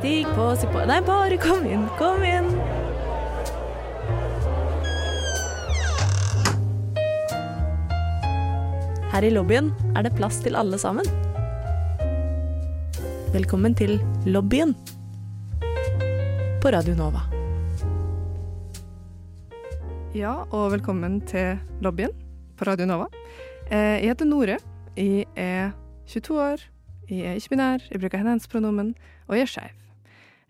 Stig på, si på Nei, bare kom inn, kom inn. Her i lobbyen er det plass til alle sammen. Velkommen til lobbyen på Radio Nova. Ja, og velkommen til lobbyen på Radio Nova. Eh, Jeg heter Nore. Jeg er 22 år. Jeg er ikke-binær, jeg bruker hennes-pronomen, og jeg er skeiv.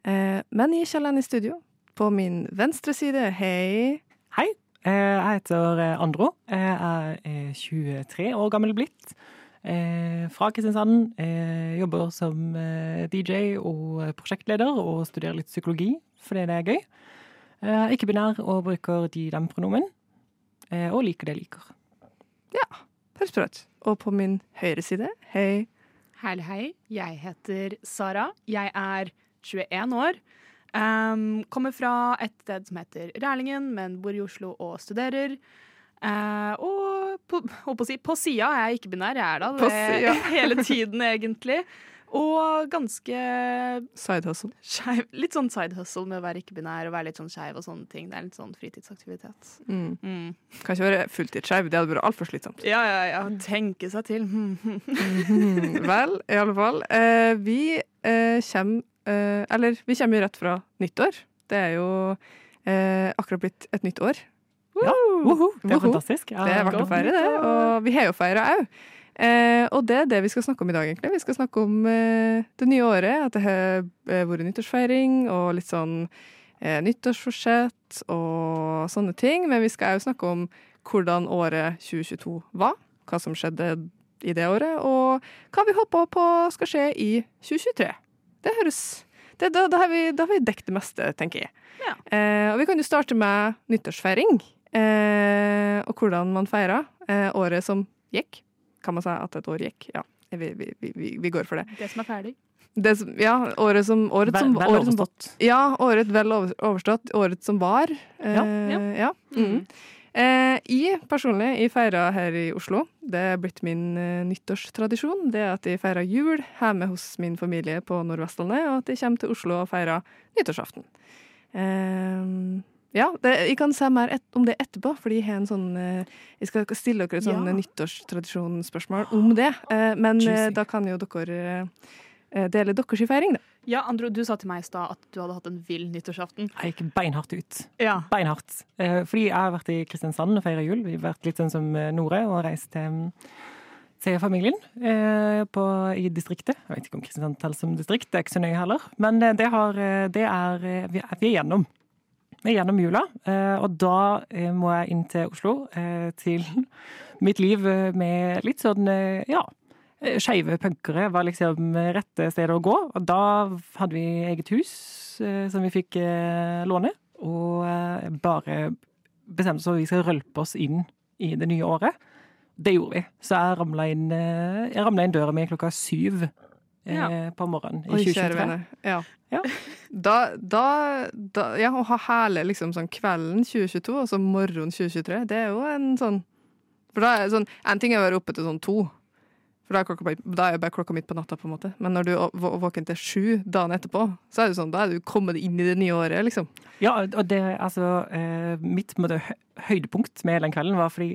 Eh, Men i er ikke alene i studio. På min venstre side, hei Hei, eh, jeg heter eh, Andro. Jeg er 23 år gammel blitt. Eh, Fra Kristiansand. Jeg Jobber som DJ og prosjektleder og studerer litt psykologi fordi det er gøy. Ikke-binær og bruker de-dem-pronomen. Og liker det jeg liker. Ja. Høres bra ut. Og på min høyre side, hei Hei, hei. Jeg heter Sara. Jeg er 21 år. Um, kommer fra et sted som heter Rælingen, men bor i Oslo og studerer. Uh, og på, på, si, på sida er jeg ikke-binær. Jeg er da det hele tiden, egentlig. Og ganske Side hustle. Skjev, Litt sånn side hustle med å være ikke-binær og være litt sånn skeiv og sånne ting. Det er litt sånn fritidsaktivitet. Mm. Mm. Kan ikke være fulltidsskeiv, det hadde vært altfor slitsomt. Ja, ja, ja. Tenke seg til. Mhm. Vel, i alle fall. Eh, vi eh, kommer eh, Eller, vi kommer jo rett fra nyttår. Det er jo eh, akkurat blitt et nytt år. Ja, woho, det er Woho. fantastisk. Ja, Det er verdt å godt feire, det. nyttår. Og vi har jo feira òg. Eh, og det er det vi skal snakke om i dag, egentlig. Vi skal snakke om eh, det nye året. At det har eh, vært nyttårsfeiring og litt sånn eh, nyttårsforsett og sånne ting. Men vi skal òg snakke om hvordan året 2022 var. Hva som skjedde i det året, og hva vi håper på skal skje i 2023. Det høres det, da, da, har vi, da har vi dekket det meste, tenker jeg. Ja. Eh, og vi kan jo starte med nyttårsfeiring. Eh, og hvordan man feira eh, året som gikk. Kan man si at et år gikk? Ja, vi, vi, vi, vi- går for det. Det som er ferdig. det som, ja, året som, året Vel, som, vel året som overstått. Ja, året vel overstått. Året som var. Eh, Ja, ja. Mm. Eh, jeg personlig jeg feirer her i Oslo. Det er blitt min eh, nyttårstradisjon. Det er at jeg feirer jul hjemme hos min familie på Nordvestlandet, og at jeg kommer til Oslo og feirer nyttårsaften. Eh, ja, det, jeg kan si mer et, om det etterpå, fordi jeg har en sånn eh, Jeg skal stille dere et sånn Ja. nyttårstradisjonsspørsmål om det. Eh, men eh, da kan jo dere dele deres feiring, da. Ja, Andro, du sa til meg i stad at du hadde hatt en vill nyttårsaften. Jeg gikk beinhardt ut. Ja. Beinhardt. Eh, fordi jeg har vært i Kristiansand og feira jul. Vi har vært litt sånn som eh, Nore og reist til, til familien eh, på, i distriktet. Jeg vet ikke om Kristiansand teller som distrikt, det er ikke så nøye heller. Men eh, det, har, eh, det er eh, vi, er- vi er gjennom. Vi er gjennom jula, eh, og da eh, må jeg inn til Oslo. Eh, til mitt liv eh, med litt sånn, eh, ja eh, Skeive punkere var liksom rette stedet å gå. Og da hadde vi eget hus eh, som vi fikk eh, låne. Og eh, bare bestemte oss for at vi skal rølpe oss inn i det nye året. Det gjorde vi. Så jeg ramla inn, jeg ramla inn døra mi klokka syv Ja. på morgenen i Oi, 2023. Ja. Ja. Da, da, da Ja, å ha hele liksom sånn kvelden 2022 og så morgenen 2023, det er jo en sånn For da er det sånn En ting er å være oppe til sånn to, for da er, klokka, da er bare klokka midt på natta, på en måte. Men når du er våken til sju dagen etterpå, så er det sånn, da er du kommet inn i det nye året, liksom. Ja, og det, altså, eh, mitt måte, høydepunkt med den kvelden var fordi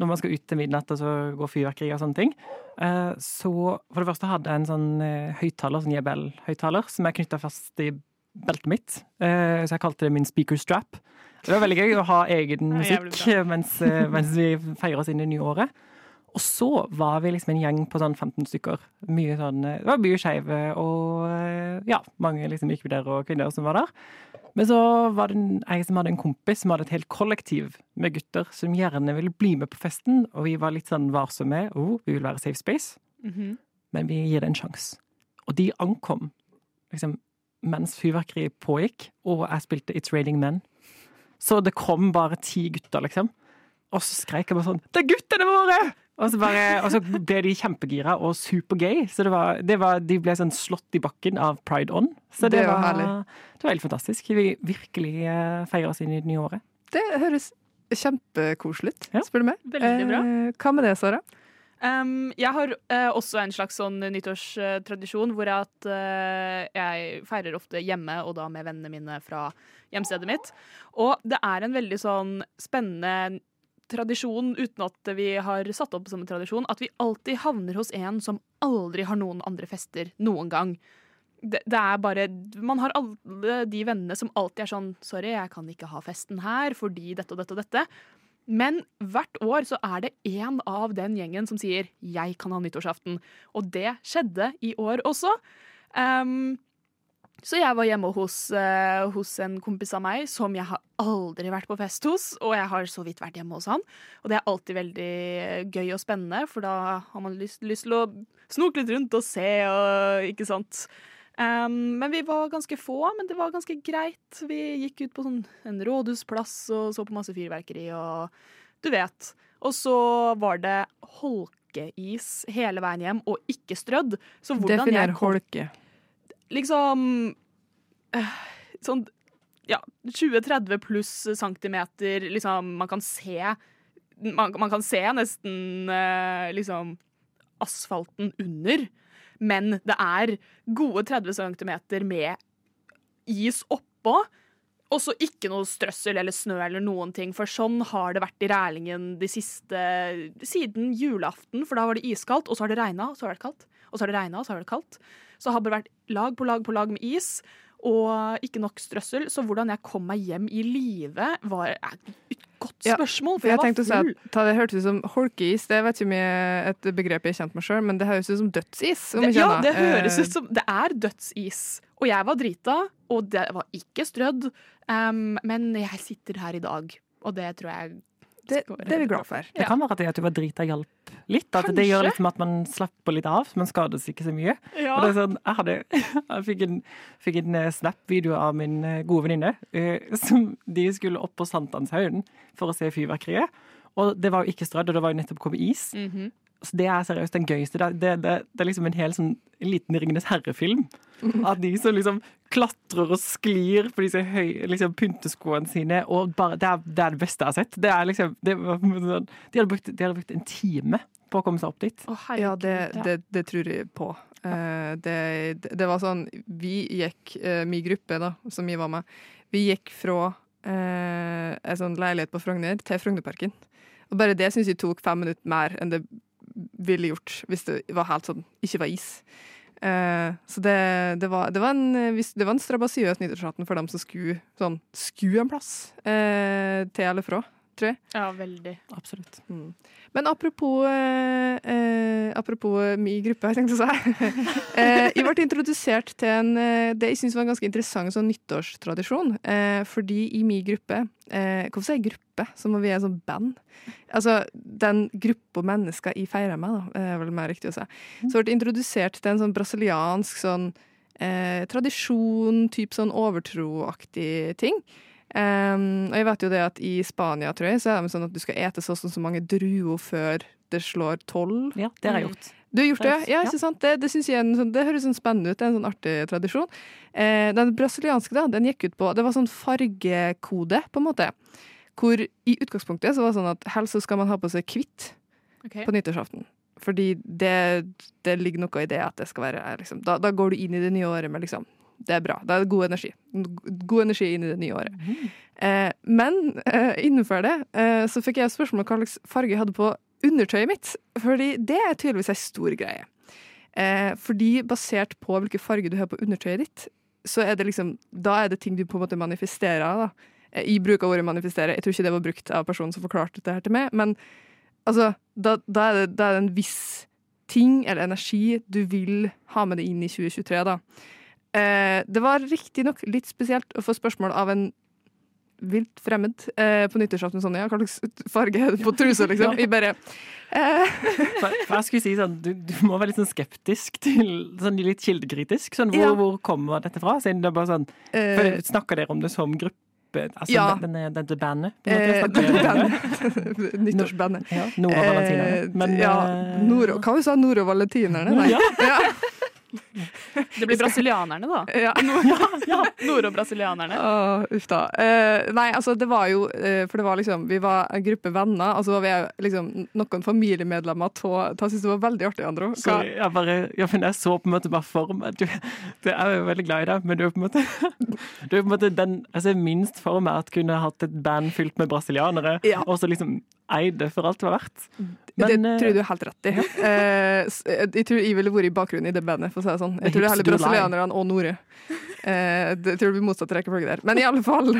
når man skal ut til midnatt og så går fyrverkeri og sånne ting, eh, så for det første hadde jeg en sånn eh, høyttaler, sånn JBL-høyttaler, som jeg knytta fast i beltet mitt. Så jeg kalte det min speaker strap. Det var veldig gøy å ha egen musikk mens, mens vi feirer oss inn i det nye året. Og så var vi liksom en gjeng på sånn 15 stykker. Mye sånn, eh, det var mye skeive og eh, ja, mange liksom ikke-binære og kvinner som var der. Men så var det en, jeg som hadde en kompis som hadde et helt kollektiv med gutter som gjerne ville bli med på festen, og vi var litt sånn varsomme. Oh, vi vil være safe space, Mhm. men vi gir det en sjanse. Og de ankom liksom, mens fyrverkeriet pågikk, og jeg spilte It's Raining Men. Så det kom bare ti gutter, liksom. Og så skreik jeg bare sånn Det er guttene våre! Og så, bare, og så ble de kjempegira og supergay. Så det var, det var, de ble sånn slått i bakken av Pride On. Så Det det, var, var, det var helt fantastisk. Vi virkelig eh, feirer oss inn i det nye året. Det høres kjempekoselig ut, Ja. spør du meg. Veldig bra. Eh, hva med det, Sara? Um, jeg har uh, også en slags sånn nyttårstradisjon hvor at uh, jeg feirer ofte hjemme, og da med vennene mine fra hjemstedet mitt. Og det er en veldig sånn spennende tradisjon, uten at vi har satt opp som en tradisjon, at vi alltid havner hos en som aldri har noen andre fester noen gang. Det, det er bare Man har alle de vennene som alltid er sånn Sorry, jeg kan ikke ha festen her fordi dette og dette og dette. Men hvert år så er det én av den gjengen som sier 'jeg kan ha nyttårsaften'. Og det skjedde i år også. Um, så jeg var hjemme hos, uh, hos en kompis av meg som jeg har aldri vært på fest hos. Og jeg har så vidt vært hjemme hos han. Og det er alltid veldig gøy og spennende, for da har man lyst, lyst til å snoke litt rundt og se og ikke sant. Um, men vi var ganske få, men det var ganske greit. Vi gikk ut på sånn, en rådhusplass og så på masse fyrverkeri og du vet. Og så var det holkeis hele veien hjem, og ikke strødd. Så hvordan Definer holke. Liksom eh, Sånn ja, 20-30 pluss centimeter, liksom Man kan se Man, man kan se nesten eh, liksom asfalten under. Men det er gode 30 centimeter med is oppå. Og så ikke noe strøssel eller snø eller noen ting, for sånn har det vært i Rælingen de siste siden julaften, for da var det iskaldt, og så har det regna, og så har det vært kaldt. Og så har det regna, og så har det vært kaldt. Så har det vært lag på lag på lag med is, og ikke nok strøssel. Så hvordan jeg kom meg hjem i live, var et godt spørsmål, For for jeg jeg tenkte si var full. at Det hørtes ut som holkeis. Det vet ikke om et begrep jeg er kjent med sjøl, men det høres ut som dødsis. Det, ja, det høres Eh, ut som Det er dødsis. Og jeg var drita, og det var ikke strødd. Um, men jeg sitter her i dag, og det tror jeg det, det er vi glad for. Det kan være at det at du var drita hjalp litt. At det gjør liksom at man slapper litt av, man skades ikke så mye. Ja. Og det er sånn, jeg, hadde, jeg fikk en, fikk en eh, snap-video av min eh, gode venninne. Uh, som De skulle opp på Sankthanshaugen for å se fyrverkeriet. Og det var jo ikke strødd, og det var jo nettopp kommet is. Mhm. Så det er seriøst den gøyeste. Det, det, det, det er liksom en hel sånn liten Ringenes herre-film. Av de som liksom klatrer og sklir på disse høye liksom, pynteskoene sine. Og bare, det, er, det er det beste jeg har sett. Det er liksom, det sånn- de, hadde brukt, de hadde brukt en time på å komme seg opp dit. Å, Ja, det, det, det tror jeg på. Uh, det, det, det var sånn Vi gikk, uh, min gruppe, da, som vi var med, vi gikk fra uh, en sånn leilighet på Frogner til Frognerparken. Og bare det syns jeg tok fem minutter mer enn det ville gjort hvis det var helt sånn, ikke var is. Eh, så det, det, var, det, var en, eh, det var en strabasiøs nyttårsaften for dem som skulle, sånn, skulle en plass eh, til eller fra, tror jeg. Ja, veldig. Absolutt. Mm. Men apropos, eh, eh, apropos min gruppe, jeg tenkte å si. eh, jeg ble introdusert til en, eh, det jeg synes var en ganske interessant sånn nyttårstradisjon. Eh, fordi i min gruppe eh, Hvorfor sier jeg gruppe, som om vi er en sånt band? Altså, den gruppa mennesker jeg feirer med, da, er vel mer riktig å si. Så ble jeg introdusert til en sånn brasiliansk sånn eh, tradisjon, type sånn overtroaktig ting. Um, og jeg vet jo det at i Spania, tror jeg, så er det sånn at du skal ete så sånn så mange druer før det slår tolv. Ja, det har jeg gjort. Du har gjort det? Ja, ikke sant? Det, det, sånn, det høres sånn spennende ut. Det er en sånn artig tradisjon. Eh, den brasilianske da, den gikk ut på Det var sånn fargekode, på en måte. Hvor i utgangspunktet så var det sånn at helst så skal man ha på seg hvitt okay. på nyttårsaften. Fordi det, det ligger noe i det at det skal være liksom, da, da går du inn i det nye året med liksom Det er bra. Da er det god energi. God energi inn i det nye året. Eh, men eh, innenfor det eh, så fikk jeg spørsmål om hva slags farge jeg hadde på undertøyet mitt. Fordi det er tydeligvis ei stor greie. Fordi basert på hvilken farge du har på undertøyet ditt, så er det liksom Da er det ting du på en måte manifesterer. da. I bruk av ordet manifestere. Jeg tror ikke det var brukt av personen som forklarte dette her til meg. Men altså, da, da, er det, da er det en viss ting eller energi du vil ha med deg inn i 2023, da. Eh, det var riktignok litt spesielt å få spørsmål av en vilt fremmed eh, på nyttårsaften. Sånn, ja, hva slags farge er det på trusa, liksom? Vi bare eh, For, for jeg skulle si sånn, du, du må være litt sånn skeptisk til sånn litt kildekritisk. Sånn, hvor, Ja. hvor kommer dette fra? Siden det er bare sånn, for eh, Snakker dere om det som gruppe? Altså Ja. denne, denne bandet? eh. Nyttårsbandet. Ja, Nora Valentina. Eh, Men ja, nord, hva vi sa og Valentinerne? Nei. Ja. Ja. Det blir brasilianerne, da. Ja. Nord- og brasilianerne. Åh, uff da. Uh, nei, altså det var jo uh, For det var liksom Vi var en gruppe venner, og så var vi liksom noen familiemedlemmer av Jeg syns det var veldig artig, Andro. Hva- Sorry, jeg bare ja, men Jeg så på en måte bare for meg du, du er jo veldig glad i deg, men du er på en måte Du er på en måte den jeg ser minst for meg at kunne hatt et band fylt med brasilianere, Ja. og så liksom eid det for alt det var verdt. Det Men, det tror jeg du er helt rett i. Eh, jeg tror jeg ville vært i bakgrunnen i det bandet, for å si det sånn. Jeg tror det er heller brasilianerne og Nore. Eh, det tror jeg blir motsatt rekkefølge der. Men i alle fall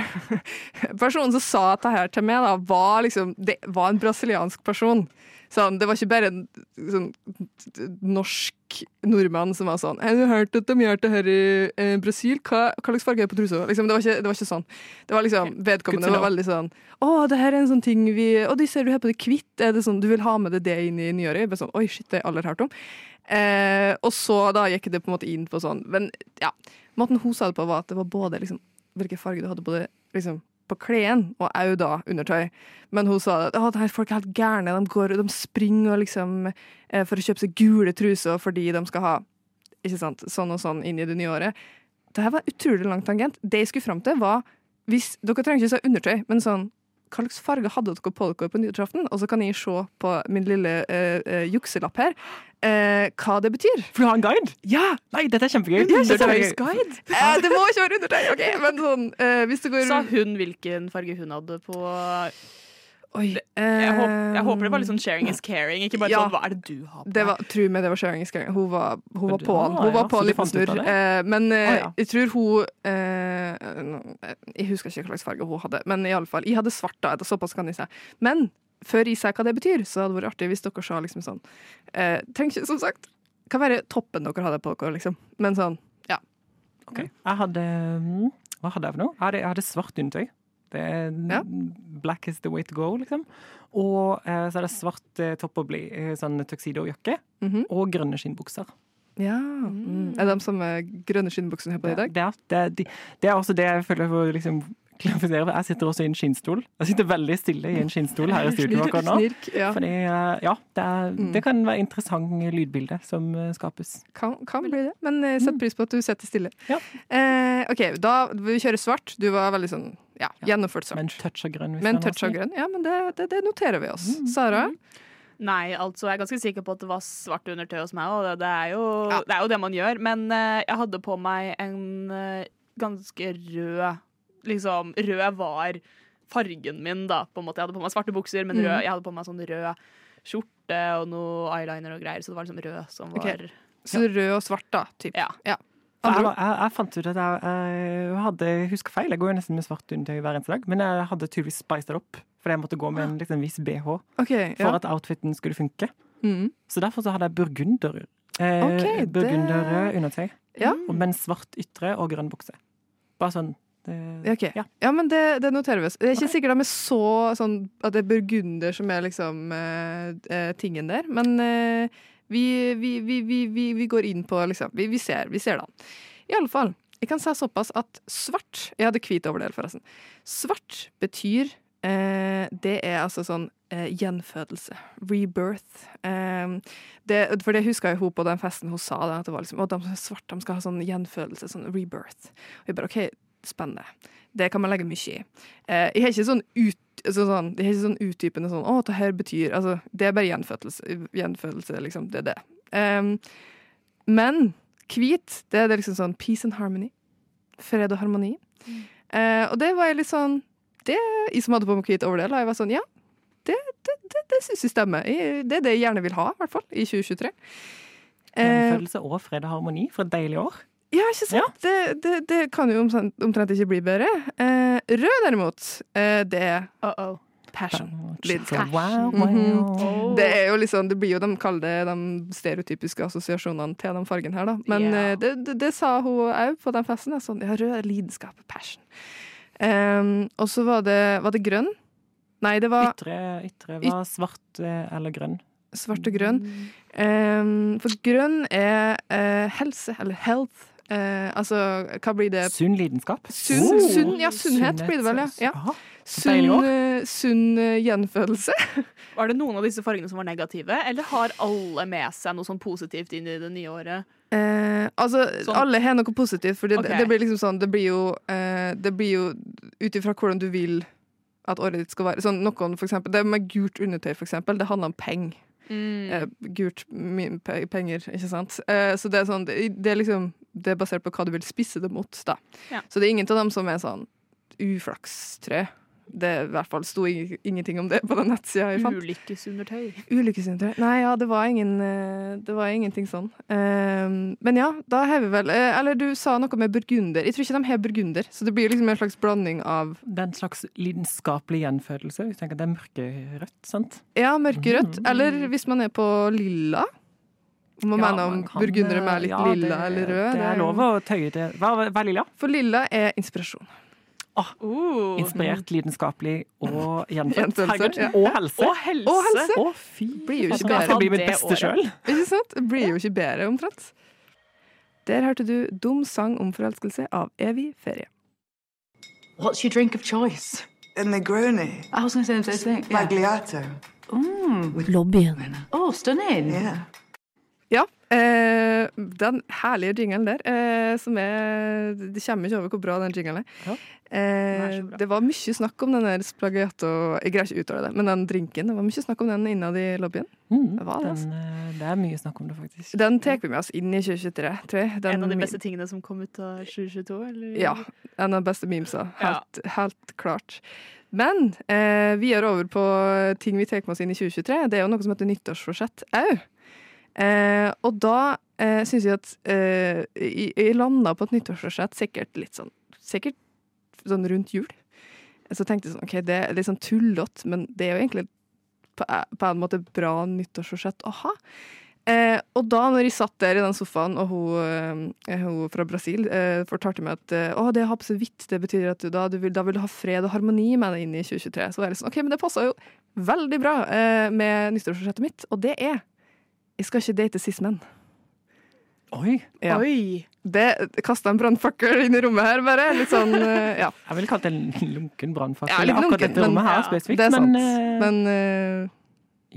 Personen som sa dette her til meg, da, var liksom Det var en brasiliansk person. Sånn, det var ikke bare en sånn, norsk nordmann som var sånn 'Har du hørt at de gjør det her i eh, Brasil? Hva, hva slags farge er på trusa?' Liksom, det, var ikke, det var ikke sånn. Det var liksom, Vedkommende Det var veldig sånn 'Å, det her er en sånn ting vi Å, de ser du her på det kvitt. Er det sånn, du vil ha med deg det inn i nyåret?' Bare sånn, Oi, shit, det har jeg aldri hørt om. Eh, og så da gikk det på en måte inn på sånn Men ja, måten hun sa det på, var at det var både liksom, hvilken farge du hadde på det liksom, på klærne, og òg da undertøy. Men hun sa at «Å, her folk er helt gærne, de, går, de springer liksom, eh, for å kjøpe seg gule truser fordi de skal ha ikke sant, sånn og sånn inn i det nye året. Det her var utrolig lang tangent. Det jeg skulle fram til, var hvis, Dere trenger ikke å si undertøy, men sånn hva slags farge hadde dere på dere på nyttårsaften? Og så kan jeg se på min lille uh, eh, jukselapp her uh, hva det betyr. For du har en guide? Ja! Nei, dette er kjempegøy! Undertøysguide. uh, det må ikke være undertøy! ok, Men sånn, eh, hvis det går Sa hun hvilken farge hun hadde på Oi, Jeg, håper, jeg håper det var litt sånn sharing is caring, ikke bare Ja. sånn 'hva er det du har på'? det var, Tro meg, det var sharing is caring. Hun var, hun var på ah, Hun var på en liten snurr. Eh, men Ah, ja. jeg tror hun eh, Jeg husker ikke hva slags farge hun hadde, men i alle fall, jeg hadde svart da. Såpass kan jeg si. Men før jeg sier hva det betyr, så hadde det vært artig hvis dere sa liksom sånn eh, Trenger ikke, som sagt, kan være toppen dere hadde på dere, liksom. Men sånn, ja. Ok. Jeg hadde mm, Hva hadde jeg for noe? Jeg hadde, jeg hadde svart undertøy. Det er Ja. Black is the way to go, liksom. Og eh, så er det svart eh, topp og bli, eh, sånn tuxedo-jakke. Mhm. Og grønne skinnbukser. ja. Mm. Er det de samme grønne skinnbuksene her på i dag? Det, er- det, er- det er også det jeg føler jeg liksom Jeg sitter også i en skinnstol. Jeg sitter veldig stille i en skinnstol her i studio akkurat nå. Snirk, ja. Fordi, eh, ja, det, er, Mm. det kan være interessant lydbilde som eh, skapes. Kan, kan bli det, men eh, sett pris på at du sitter stille. Ja. Eh, OK, da vi kjører svart. Du var veldig sånn ja, gjennomført svart. Med en touch av grønn. hvis Med en er touch av grønn. Ja, men det, det, det noterer vi oss. Mm. Sara? Nei, altså, jeg er ganske sikker på at det var svart undertøy hos meg, og det, det, er, jo, Ja. det er jo det man gjør. Men uh, jeg hadde på meg en uh, ganske rød Liksom, rød var fargen min, da, på en måte. Jeg hadde på meg svarte bukser, men rød, jeg hadde på meg sånn rød skjorte og noe eyeliner og greier, så det var liksom rød som var var Så rød og svart, da. Typ. Ja. For Jeg, jeg, jeg fant ut at jeg, jeg hadde husker feil. Jeg går jo nesten med svart undertøy hver eneste dag. Men jeg hadde tydeligvis spiced det opp, fordi jeg måtte gå med en liksom, viss bh OK. for Ja. at outfiten skulle funke. Mm. Så derfor så hadde jeg burgunder. Eh, Ok, det- undertøy. Ja. Men svart ytre og grønn bukse. Bare sånn. Det, okay. Ja. Ja, men det, det noterer vi oss. Det er ikke okay. sikkert de er så sånn at det er burgunder som er liksom eh, eh, tingen der, men eh, vi, vi, vi, vi, går inn på liksom Vi, ser, vi ser det. I alle fall. Jeg kan si såpass at svart Jeg hadde hvit overdel, forresten. Svart betyr eh, Det er altså sånn eh, gjenfødelse. Rebirth. Eh, det, for det huska jeg hun på den festen hun sa. det, at det var liksom, å, de som er svart de skal ha sånn gjenfødelse, sånn rebirth. Og jeg bare OK, spennende. Det kan man legge mye i. Eh, jeg har ikke sånn ut så sånn, jeg har ikke sånn utdypende sånn 'Å, det her betyr altså, Det er bare gjenfødelse, gjenfødelse liksom. Det er det. Em, men hvit, det er det liksom sånn peace and harmony. Fred og harmoni. Eh, og det var jeg litt sånn Det jeg som hadde på meg hvit overdel, og jeg var sånn Ja, det, det, det, det syns jeg stemmer. Det er det jeg gjerne vil ha, i hvert fall, i 2023. Eh, Gjenfølelse og fred og harmoni for et deilig år. Ja, ikke sant? Det, det, det kan jo omtrent, omtrent ikke bli bedre. Eh, rød, derimot, eh, det er Uh-oh. passion. Så Lidenskap. Wow, wow. mm -hmm. Det er jo liksom, det blir jo de kaller de stereotypiske assosiasjonene til den fargen her, da. Men Ja. eh, det, det, sa hun òg på den festen. Sånn, ja, rød er lidenskap, passion. Eh, og så var det, var det grønn. Nei, det var Ytre, ytre var svart eller grønn. svart og grønn. Um, for grønn er uh, helse, eller health. Eh, altså, hva blir det? Sunn lidenskap. Sunn, Oh. sunn, ja, sunnhet blir det vel, ja. ja. Sunn, eh, sunn eh, gjenfødelse. Var det noen av disse fargene som var negative, eller har alle med seg noe sånn positivt inn i det nye året? Eh, altså, Sånn. alle har noe positivt, for det, okay. det blir liksom sånn Det blir jo, eh, det blir jo ut ifra hvordan du vil at året ditt skal være. Sånn, noen, for eksempel, det med gult undertøy, for eksempel, det handler om penger. Mm. Eh, gult penger, ikke sant. Eh, så det er sånn det, det er liksom Det er basert på hva du vil spisse det mot, da. Ja. Så det er ingen av dem som er sånn uflakstre. Det i hvert fall sto ingenting om det på den nettsida jeg fant. Ulykkesundertøy. Ulykkesundertøy. Nei, ja, det var, ingen, eh, det var ingenting sånn. Eh, men ja, da har vi vel eh, Eller du sa noe med burgunder. Jeg tror ikke de har burgunder, så det blir liksom en slags blanding av Det er en slags lidenskapelig gjenfødelse. Vi tenker at det er mørkerødt, sant? ja, mørkerødt. Mhm. Eller hvis man er på lilla. Om man Ja, mener om man burgundere med eh, litt ja, lilla det- eller rød. Det er lov å tøye det. Hva hva er lilla? For lilla er inspirasjon. Uh. Inspirert, lidenskapelig og gjenfødt. Ja. Og helse. Og helse! Og helse. Å, fy Blir jo ikke bedre. skal jeg bli mitt Det beste sjøl. Ikke sant? Blir jo ikke bedre, omtrent. Der hørte du Dum sang om forelskelse av Evig ferie. What's your drink of choice? A Negroni. I was going to say the same thing. Yeah. Magliato. Lobbyen. Oh, stunning. Yeah. Ja, eh, den herlige jingelen der, eh, som er Det kommer ikke over hvor bra den jingelen er. Ja. Eh, det var mye snakk om den der splagiato Jeg greier ikke å uttale det, men den drinken. Det var mye snakk om den innad i lobbyen. Mm, Det var det, altså. den, eh, det er mye snakk om det, faktisk. Den tar vi med oss inn i 2023, tror jeg. Den, En av de beste tingene som kom ut av 2022, eller? Ja. En av de beste memesa. Helt, helt klart. Men eh, vi er over på ting vi tar med oss inn i 2023. Det er jo noe som heter nyttårsforsett òg. Eh, og da eh, syns jeg at eh, jeg, landa på et nyttårsforsett sikkert litt sånn Sikkert sånn rundt jul. Så tenkte jeg sånn OK, det er litt sånn tullete, men det er jo egentlig på, på en måte bra nyttårsforsett å ha. Eh, og da når jeg satt der i den sofaen, og hun, eh, hun fra Brasil eh, fortalte meg at eh, å, det å ha på seg hvitt, det betyr at du da, du vil, da vil du ha fred og harmoni med deg inn i 2023. Så var jeg litt sånn, ok, men det passer jo veldig bra eh, med nyttårsforsettet mitt, og det er jeg skal ikke date cis-menn. Oi! Ja. Oi! Det kasta en brannfakkel inn i rommet her, bare. Litt sånn, eh, ja. Jeg ville kalt det en lunken brannfakkel. Ja, litt akkurat lunken, dette rommet men- her ja, spesifikt. Det er sant. Men, eh, Men uh,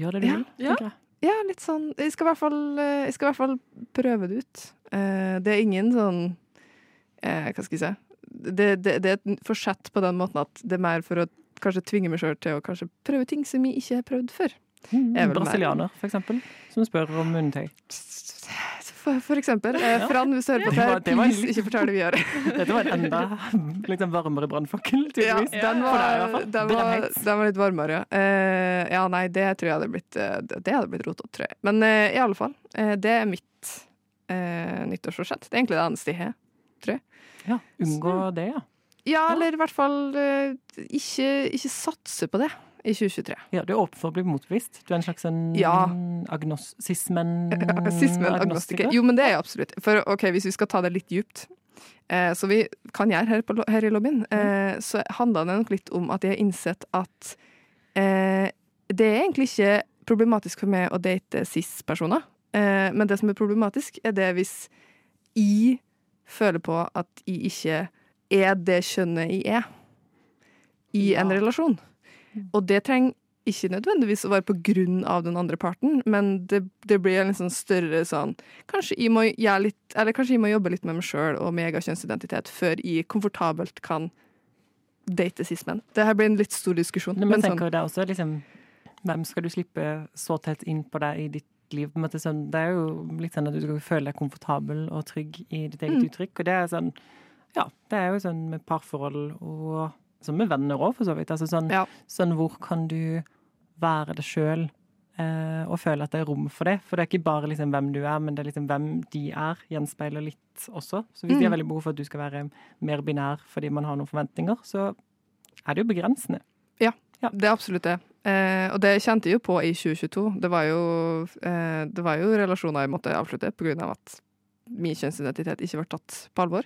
gjør det du ja, vil, ja. tenker jeg. Ja, litt sånn Jeg skal i hvert fall, eh, jeg skal i hvert fall prøve det ut. Uh, Det er ingen sånn uh, Hva skal jeg si det, det, det er et forsett på den måten at det er mer for å kanskje tvinge meg sjøl til å kanskje prøve ting som jeg ikke har prøvd før. Mm, er Brasilianer, for eksempel, som spør om munntøy. For, for eksempel. Eh, Fran, hvis du hører på Det her var please, ikke fortell det vi gjør. Dette var en enda sånn varmere brannfakkel, Ja, tydeligvis. den For deg, i hvert var, fall. den var, den var litt varmere, ja. Eh, ja, nei, det tror jeg hadde blitt eh, Det hadde blitt rotete, tror jeg. Men eh, i alle fall, eh, det er mitt eh, nyttårsforsett. Det er egentlig det eneste jeg har. tror Ja, unngå det, ja. Ja, eller i hvert fall ikke, ikke satse på det i 2023. ja. Du er åpen for å bli motbevist? Du er en slags en Ja. agnos... Sismen... Sismen agnostiker. Jo, men det er jeg absolutt. For ok, hvis vi skal ta det litt djupt, eh, så vi kan gjøre her, på, her i lobbyen, eh, så handler det nok litt om at jeg har innsett at eh, det er egentlig ikke problematisk for meg å date cis-personer. Eh, men det som er problematisk, er det hvis jeg føler på at jeg ikke er det kjønnet jeg er i en Ja. relasjon. Og det trenger ikke nødvendigvis å være på grunn av den andre parten, men det, det blir en sånn større sånn Kanskje jeg må gjøre litt Eller kanskje jeg må jobbe litt med meg sjøl og meg og kjønnsidentitet før jeg komfortabelt kan date cis-menn. Det her blir en litt stor diskusjon. Men, Men tenker sånn, det også liksom Hvem skal du slippe så tett inn på deg i ditt liv? På en måte sånn, det er jo litt sånn at du skal føle deg komfortabel og trygg i ditt eget Mm. uttrykk. Og det er sånn Ja, det er jo sånn med parforhold og sånn med venner òg, for så vidt. Altså sånn, Ja. sånn hvor kan du være det sjøl eh, og føle at det er rom for det? For det er ikke bare liksom hvem du er, men det er liksom hvem de er, gjenspeiler litt også. Så hvis de har Mm. veldig behov for at du skal være mer binær fordi man har noen forventninger, så er det jo begrensende. Ja, Det er absolutt det. Eh, og det kjente jeg jo på i 2022. Det var jo, eh, det var jo relasjoner jeg måtte avslutte pga. at min kjønnsidentitet ikke ble tatt på alvor.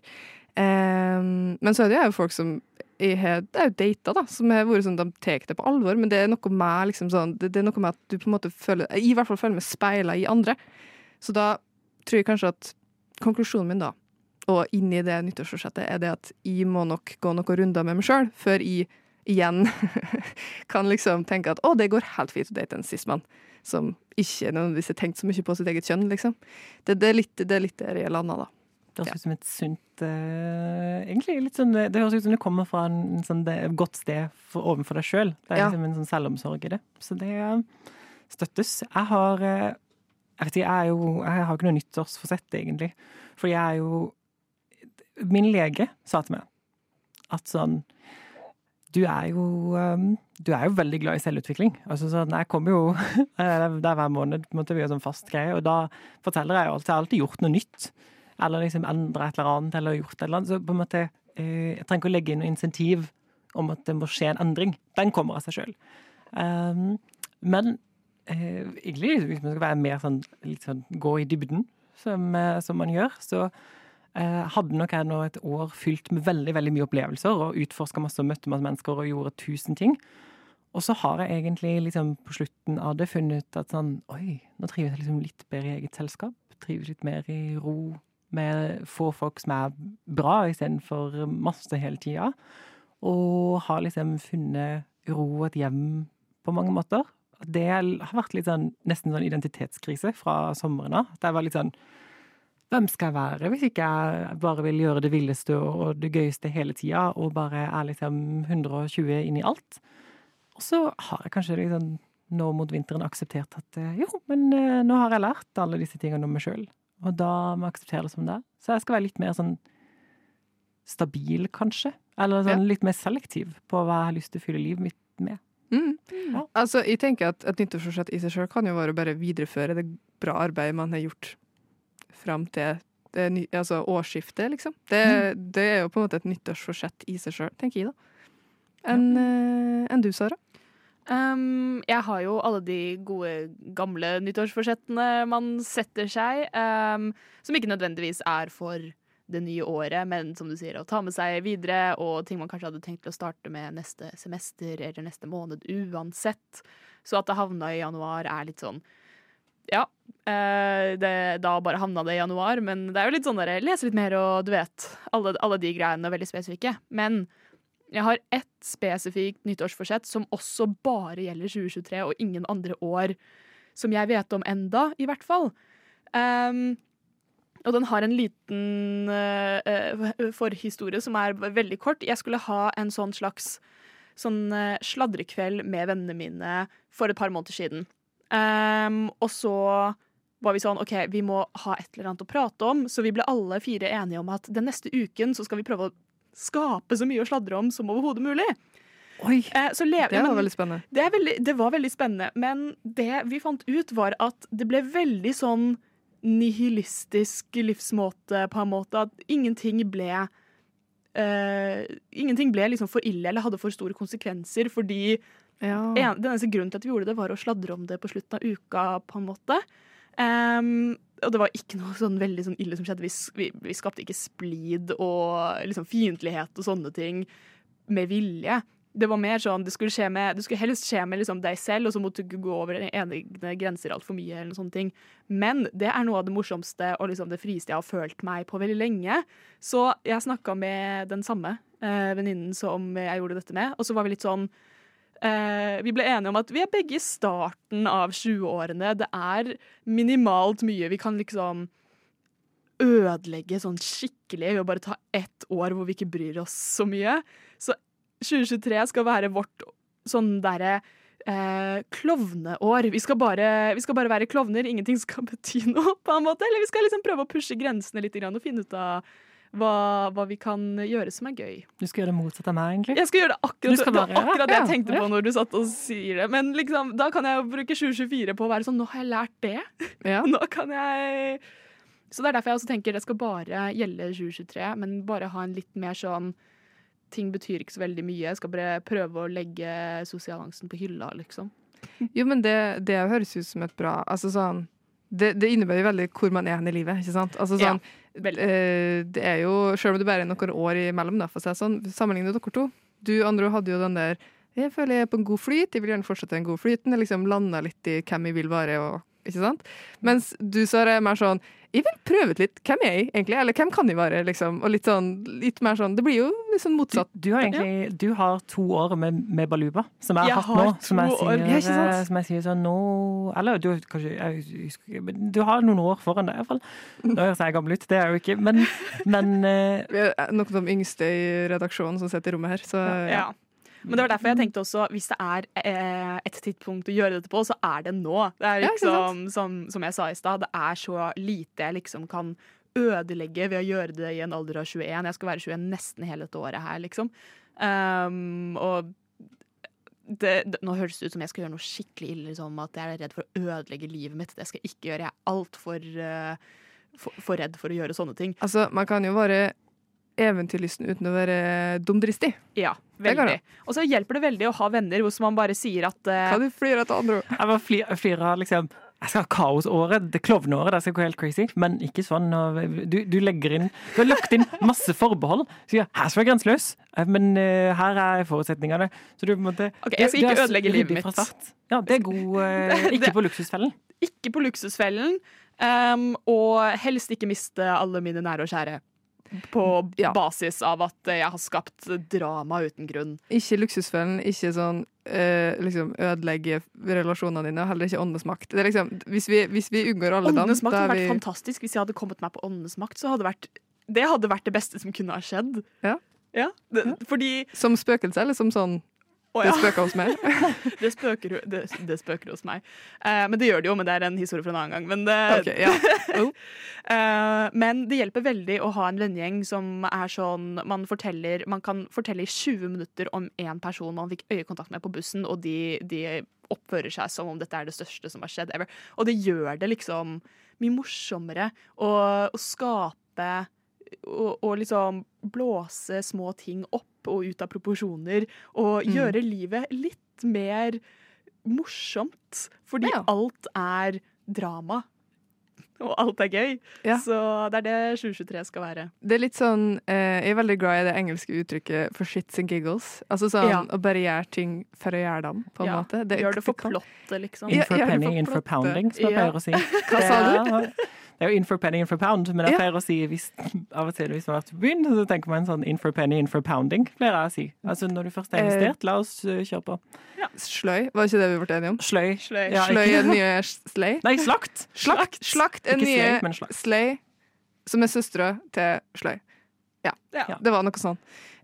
Eh, men så er det jo folk som jeg har, data, da, som har vært sånn, de tar det på alvor, men det er noe med liksom sånn, det, det er noe med at du på en måte føler i hvert fall føler meg speila i andre. Så da tror jeg kanskje at konklusjonen min da, og inni det nyttårsforsettet, er det at jeg må nok gå noen runder med meg sjøl før jeg igjen kan liksom tenke at å, det går helt fint å date en cis-mann som ikke nødvendigvis har tenkt så mye på sitt eget kjønn, liksom. Det, det, er, litt, det er litt der jeg landa, da. Det høres ut som et sunt uh, Egentlig litt sånn Det høres ut som det kommer fra en, sånn, et godt sted for, overfor deg sjøl. Det er Ja. liksom en sånn selvomsorg i det. Så det eh, støttes. Jeg har uh, Jeg vet ikke, jeg jo Jeg har ikke noe nyttårsforsett, egentlig. For jeg er jo Min lege sa til meg at sånn du er jo Du er jo veldig glad i selvutvikling. Altså sånn, Jeg kommer jo Det er hver måned måte, vi gjøre sånn fast greie, og da forteller jeg jo alltid Jeg har alltid gjort noe nytt. Eller liksom endra et eller annet, eller gjort et eller annet. Så på en måte eh, Jeg trenger ikke å legge inn noe insentiv om at det må skje en endring. Den kommer av seg sjøl. Um, men eh, egentlig, hvis man skal være mer sånn, sånn gå i dybden, som, eh, som man gjør, så hadde nok jeg nå et år fylt med veldig veldig mye opplevelser og utforska masse og møtte masse mennesker og gjorde tusen ting. Og så har jeg egentlig liksom på slutten av det funnet ut at sånn Oi, nå trives jeg liksom litt bedre i eget selskap. Trives litt mer i ro med få folk som er bra, istedenfor masse hele tida. Og har liksom funnet ro og et hjem på mange måter. Det har vært litt sånn, nesten sånn identitetskrise fra sommeren av. Det var litt sånn Hvem skal jeg være hvis ikke jeg bare vil gjøre det villeste og det gøyeste hele tida, og bare er liksom 120 inn i alt? Og så har jeg kanskje liksom nå mot vinteren akseptert at eh, jo, men eh, nå har jeg lært alle disse tingene om meg sjøl, og da må jeg akseptere det som det er. Så jeg skal være litt mer sånn stabil, kanskje. Eller sånn litt mer selektiv på hva jeg har lyst til å fylle livet mitt med. Mm. Ja. Altså, jeg tenker at Et nyttårsforsett i seg sjøl kan jo være å bare videreføre det bra arbeidet man har gjort fram til det altså årsskiftet, liksom. Det, det er jo på en måte et nyttårsforsett i seg sjøl, tenker jeg, da. Enn eh, en du, Sara? Um, jeg har jo alle de gode, gamle nyttårsforsettene man setter seg, um, som ikke nødvendigvis er for det nye året, men som du sier, å ta med seg videre, og ting man kanskje hadde tenkt å starte med neste semester eller neste måned uansett. Så at det havna i januar, er litt sånn Ja, eh, det, da bare havna det i januar, men det er jo litt sånn der, lese litt mer og du vet, alle, alle de greiene er veldig spesifikke. Men jeg har ett spesifikt nyttårsforsett som også bare gjelder 2023 og ingen andre år som jeg vet om enda, i hvert fall. Um, og den har en liten eh, eh, forhistorie som er veldig kort. Jeg skulle ha en sånn slags sånn eh, sladrekveld med vennene mine for et par måneder siden. Um, og så var vi sånn OK, vi må ha et eller annet å prate om, så vi ble alle fire enige om at den neste uken så skal vi prøve å skape så mye å sladre om som overhodet mulig. Oi! Eh, Det men- var veldig spennende. det, veldig, det var veldig spennende, men det vi fant ut, var at det ble veldig sånn nihilistisk livsmåte, på en måte. At ingenting ble eh, Ingenting ble liksom for ille eller hadde for store konsekvenser, fordi Ja. en, den eneste grunnen til at vi gjorde det, var å sladre om det på slutten av uka, på en måte. Ehm, og det var ikke noe sånn veldig sånn ille som skjedde. Vi, vi, vi skapte ikke splid og liksom fiendtlighet og sånne ting med vilje. Det var mer sånn, det skulle, med, det skulle helst skje med liksom deg selv, og så måtte du ikke gå over egne grenser altfor mye. eller noen sånne ting. Men det er noe av det morsomste og liksom det frieste jeg har følt meg på veldig lenge. Så jeg snakka med den samme eh, venninnen som jeg gjorde dette med, og så var vi litt sånn Eh, vi ble enige om at vi er begge i starten av 20-årene. Det er minimalt mye vi kan liksom ødelegge sånn skikkelig ved å bare ta ett år hvor vi ikke bryr oss så mye. Så 2023 skal være vårt sånn derre eh, klovneår. Vi skal, bare, vi skal bare være klovner, ingenting skal bety noe, på en måte. Eller vi skal liksom prøve å pushe grensene litt og finne ut av hva, hva vi kan gjøre som er gøy. Du skal gjøre det motsatte av meg, egentlig. Jeg skal gjøre det akkurat, skal det bare- akkurat det jeg tenkte ja. på når du satt og sier det. Men liksom, da kan jeg jo bruke 2024 på å være sånn Nå har jeg lært det. Ja. Nå kan jeg Så det er derfor jeg også tenker det skal bare gjelde 2023, men bare ha en litt mer sånn Ting betyr ikke så veldig mye. Jeg skal bare prøve å legge sosialangsten på hylla, liksom. Jo, men det, det høres ut som et bra Altså sånn det, det innebærer jo veldig hvor man er hen i livet, ikke sant? Altså sånn veldig. Eh, Det er jo, selv om det bare er noen år imellom, da, for å si sånn, sammenlignet dere to Du, Andro, hadde jo den der Jeg føler jeg er på en god flyt, jeg vil gjerne fortsette den gode flyten. Jeg liksom landa litt i hvem jeg vil være, og ikke sant? Mens du, Sara, er mer sånn Jeg vil prøve ut litt. Hvem er jeg, egentlig? Eller hvem kan jeg være, liksom? Og litt sånn, litt mer sånn Det blir jo litt sånn motsatt. du har egentlig du har to år med, med Baluba, som jeg Jeg har hatt nå. Som jeg, sier, Ja, ikke sant? eh, som jeg sier sånn nå Eller du, kanskje, jeg, du har noen år foran deg, iallfall. Nå høres jeg gammel ut, det er jeg jo ikke, men, men uh, Vi er noen av de yngste i redaksjonen som sitter i rommet her, så ja. Ja. Men det var derfor jeg tenkte også, hvis det er eh, et tidspunkt å gjøre dette på, så er det nå. Det er Ja, liksom, som, som jeg sa i stad, det er så lite jeg liksom kan ødelegge ved å gjøre det i en alder av 21. Jeg skal være 21 nesten hele dette året her, liksom. Um, og det, det, nå høres det ut som jeg skal gjøre noe skikkelig ille, liksom, at jeg er redd for å ødelegge livet mitt. Det skal jeg ikke gjøre. Jeg er altfor uh, for, for redd for å gjøre sånne ting. Altså, man kan jo være eventyrlysten uten å være dumdristig. Ja, veldig. Og så hjelper det veldig å ha venner hvis man bare sier at uh, Kan du flire etter andre ord? jeg bare flir, flirer av liksom jeg skal ha kaosåret, det klovneåret, det skal gå helt crazy. Men ikke sånn. og Du, du legger inn Du har lagt inn masse forbehold. Sier her skal være grenseløs, eh, men uh, her er forutsetningene. Så du på en måte Ok, jeg skal ikke ødelegge livet mitt. Ja, det er god uh, Ikke på luksusfellen. ikke på luksusfellen, um, og helst ikke miste alle mine nære og kjære. På Ja. basis av at jeg har skapt drama uten grunn. Ikke luksusfellen, ikke sånn øh, liksom ødelegge relasjonene dine, og heller ikke åndenes makt. Det er liksom, hvis, vi, hvis vi unngår alle dem, Åndenes makt hadde vært vi fantastisk. Hvis jeg hadde kommet meg på Åndenes makt, så hadde det vært det hadde vært det beste som kunne ha skjedd. Ja. Ja, det, Fordi som spøkelse, eller som sånn Å det spøker hos meg? det spøker, det, det spøker hos meg. Eh, men det gjør det jo, men det er en historie for en annen gang. Men det, Ok, ja. Oh. Eh, men det hjelper veldig å ha en vennegjeng som er sånn man, forteller, man kan fortelle i 20 minutter om én person man fikk øyekontakt med på bussen, og de, de oppfører seg som om dette er det største som har skjedd ever. Og det gjør det liksom mye morsommere å, å skape og, og liksom blåse små ting opp og ut av proporsjoner, og Mm. gjøre livet litt mer morsomt. Fordi Ja. alt er drama. Og alt er gøy. Ja. Så det er det 2023 skal være. Det er litt sånn eh, Jeg er veldig glad i det engelske uttrykket 'for shits and giggles'. Altså sånn Ja. å bare gjøre ting for å gjøre dem, på en Ja, måte. Gjør det for plottet, liksom. In for det penny, in for pounding, som jeg Ja. pleier å si. Hva sa du? Det er- jo in for penny, in for pound, men jeg Ja. pleier å si hvis, av og til hvis man har vært på byen, så tenker man sånn in for penny, in for pounding, pleier jeg å si. Altså når du først er Eh. investert, la oss uh, kjøre på. Sløy, var ikke det vi ble enige om? Sløy. Sløy. Ja, Sløy er den nye slay. Nei, slakt! Slakt, slakt er den nye sløy, men slakt. slay, som er søstera til sløy. Ja, Ja. det var noe sånn.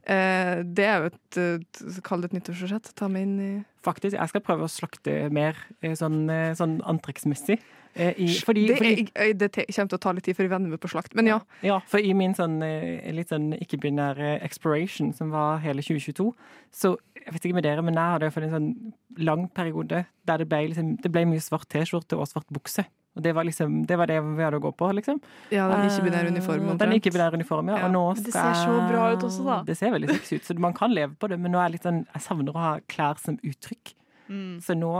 Eh, det er jo et eh, Kall det et nyttårsforsett. Ta meg inn i Faktisk, jeg skal prøve å slakte mer eh, sånn, eh, sånn antrekksmessig. Eh, I, fordi, det, fordi, jeg- det kommer til å ta litt tid før jeg venner meg på slakt, men ja. Ja, for i min sånn eh, litt sånn ikke-binære exploration, som var hele 2022, så jeg vet ikke med dere, men jeg hadde iallfall en sånn lang periode der det ble, liksom, det ble mye svart T-skjorte og svart bukse. Og det var liksom, det var det vi hadde å gå på, liksom. ja den ikke-binære uniformen. Eh, Den ikke-binære uniformen, ja. Ja. Og nå Det ser så bra ut også, da. Det ser veldig sexy ut, så man kan leve på det, men nå er jeg litt sånn, jeg savner å ha klær som uttrykk. Mm. Så nå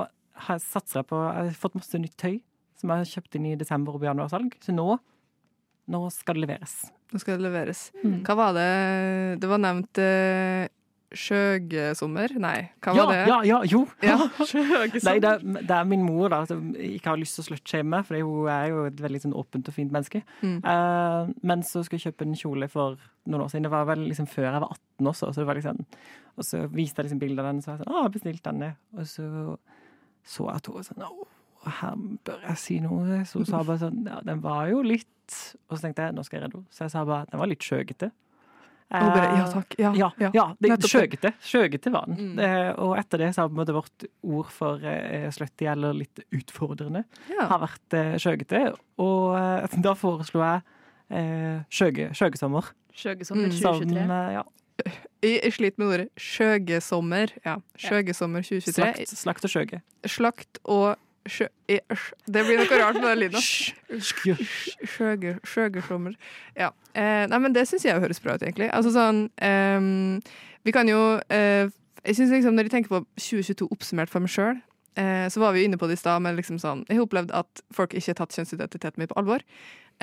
har jeg satser jeg på, jeg har fått masse nytt tøy, som jeg har kjøpt inn i desember og på januarsalg. Så nå, nå skal det leveres. Nå skal det leveres. Mm. Hva var det Det var nevnt uh, Skjøgesommer? Nei, hva Ja, var det? ja, ja, jo! Ja. Nei, det, er, det er min mor da, som ikke har lyst til å slutshame for hun er jo et veldig sånn åpent og fint menneske. Mm. Eh, men så skulle jeg kjøpe en kjole for noen år siden. Det var vel liksom før jeg var 18 også. Så det var liksom, og så viste jeg liksom bilde av den, så var jeg sånn Å, jeg har bestilt denne. Og så så jeg at hun var sånn Å, her bør jeg si noe. Så hun sa bare sånn Ja, den var jo litt Og så tenkte jeg nå skal jeg redde henne. Så jeg sa bare den var litt skjøgete. Ja takk. Ja, ja, ja, det, skjøgete. Skjøgete var den. Mm. Og etter det så har på en måte vårt ord for eh, slutty, eller litt utfordrende, Ja. har vært eh, skjøgete. Og eh, da foreslo jeg eh, skjøge, skjøgesommer. Skjøgesommer 2023. Som, 2023. eh, ja, jeg sliter med ordet skjøgesommer. Ja. Skjøgesommer 2023. slakt, slakt og skjøge. Slakt og sjø... sj- Det blir noe rart med den lyden. Sjøgersommer. Ja. Eh, nei, men det syns jeg høres bra ut, egentlig. Altså sånn eh, Vi kan jo eh, Jeg synes liksom Når jeg tenker på 2022 oppsummert for meg sjøl, eh, så var vi jo inne på det i stad, men liksom sånn Jeg har opplevd at folk ikke har tatt kjønnsidentiteten min på alvor.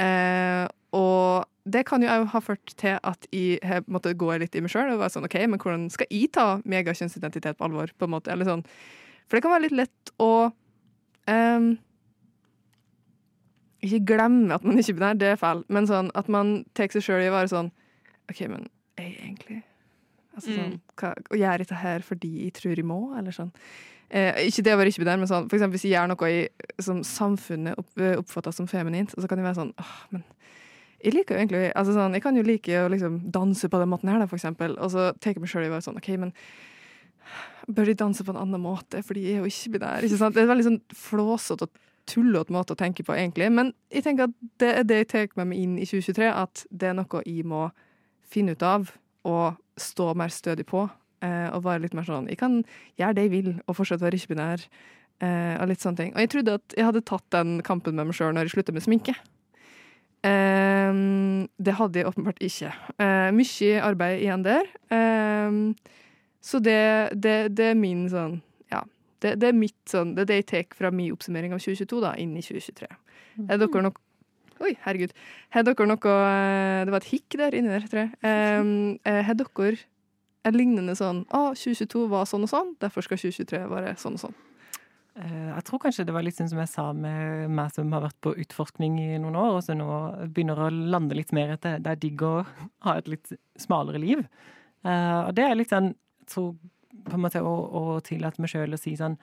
Eh, og det kan jo òg ha ført til at jeg har måttet gå litt i meg sjøl og være sånn OK, men hvordan skal jeg ta megakjønnsidentitet på alvor? på en måte, eller sånn For det kan være litt lett å ehm, Ikke glemme at man ikke er binær, det er feil, men sånn at man tar seg sjøl i å være sånn OK, men er jeg egentlig Altså sånn hva, Og gjør dette her fordi jeg tror jeg må, eller sånn. Eh, ikke det å være ikke-binær, men sånn, for eksempel hvis jeg gjør noe i, som samfunnet opp, oppfatter som feminint, så kan jeg være sånn åh, men jeg liker jo egentlig altså sånn, Jeg kan jo like å liksom danse på den måten her, da, for eksempel, og så tar jeg meg sjøl i å være sånn OK, men bør de danse på en annen måte, for de er jo ikke binære? Ikke sant? Det er veldig sånn flåsete og tullete måte å tenke på, egentlig. Men jeg tenker at det er det jeg tar med meg inn i 2023, at det er noe jeg må finne ut av og stå mer stødig på. Eh, og være litt mer sånn Jeg kan gjøre det jeg vil, og fortsatt være ikke-binær. Eh, og litt sånne ting. Og jeg trodde at jeg hadde tatt den kampen med meg sjøl når jeg slutta med sminke. Eh, det hadde jeg åpenbart ikke. Eh, mye arbeid igjen der. Eh, så det, det, det er min sånn Ja. Det, det er mitt sånn Det er det jeg tar fra min oppsummering av 2022 da, inn i 2023. Er dere nok Oi, herregud. Har dere noe eh, Det var et hikk der inni der, tror jeg. Eh, Har dere en lignende sånn Å, 2022 var sånn og sånn, derfor skal 2023 være sånn og sånn. Eh, Jeg tror kanskje det var litt sånn som jeg sa med meg som har vært på utforskning i noen år, og så nå begynner å lande litt mer etter det er digg å ha et litt smalere liv. Og det er litt sånn, tror på en måte å, å tillate meg sjøl å si sånn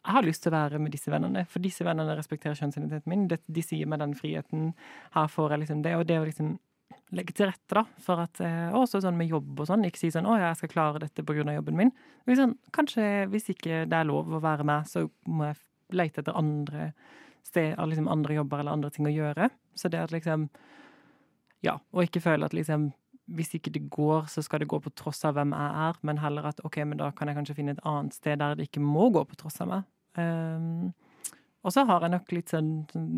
jeg har lyst til å være med disse vennene, for disse vennene respekterer kjønnsidentiteten min. De, de sier meg den friheten. Her får jeg liksom det. Og det å liksom legge til rette da, for at eh, Også sånn med jobb og sånn. Ikke si sånn 'Å, jeg skal klare dette av jobben min'. Liksom, kanskje hvis ikke det er lov å være med, så må jeg lete etter andre steder, liksom andre jobber eller andre ting å gjøre. Så det at liksom Ja, og ikke føle at liksom hvis ikke det går, så skal det gå på tross av hvem jeg er, men heller at ok, men da kan jeg kanskje finne et annet sted der det ikke må gå på tross av meg. Um, og så har jeg nok litt sånn, sånn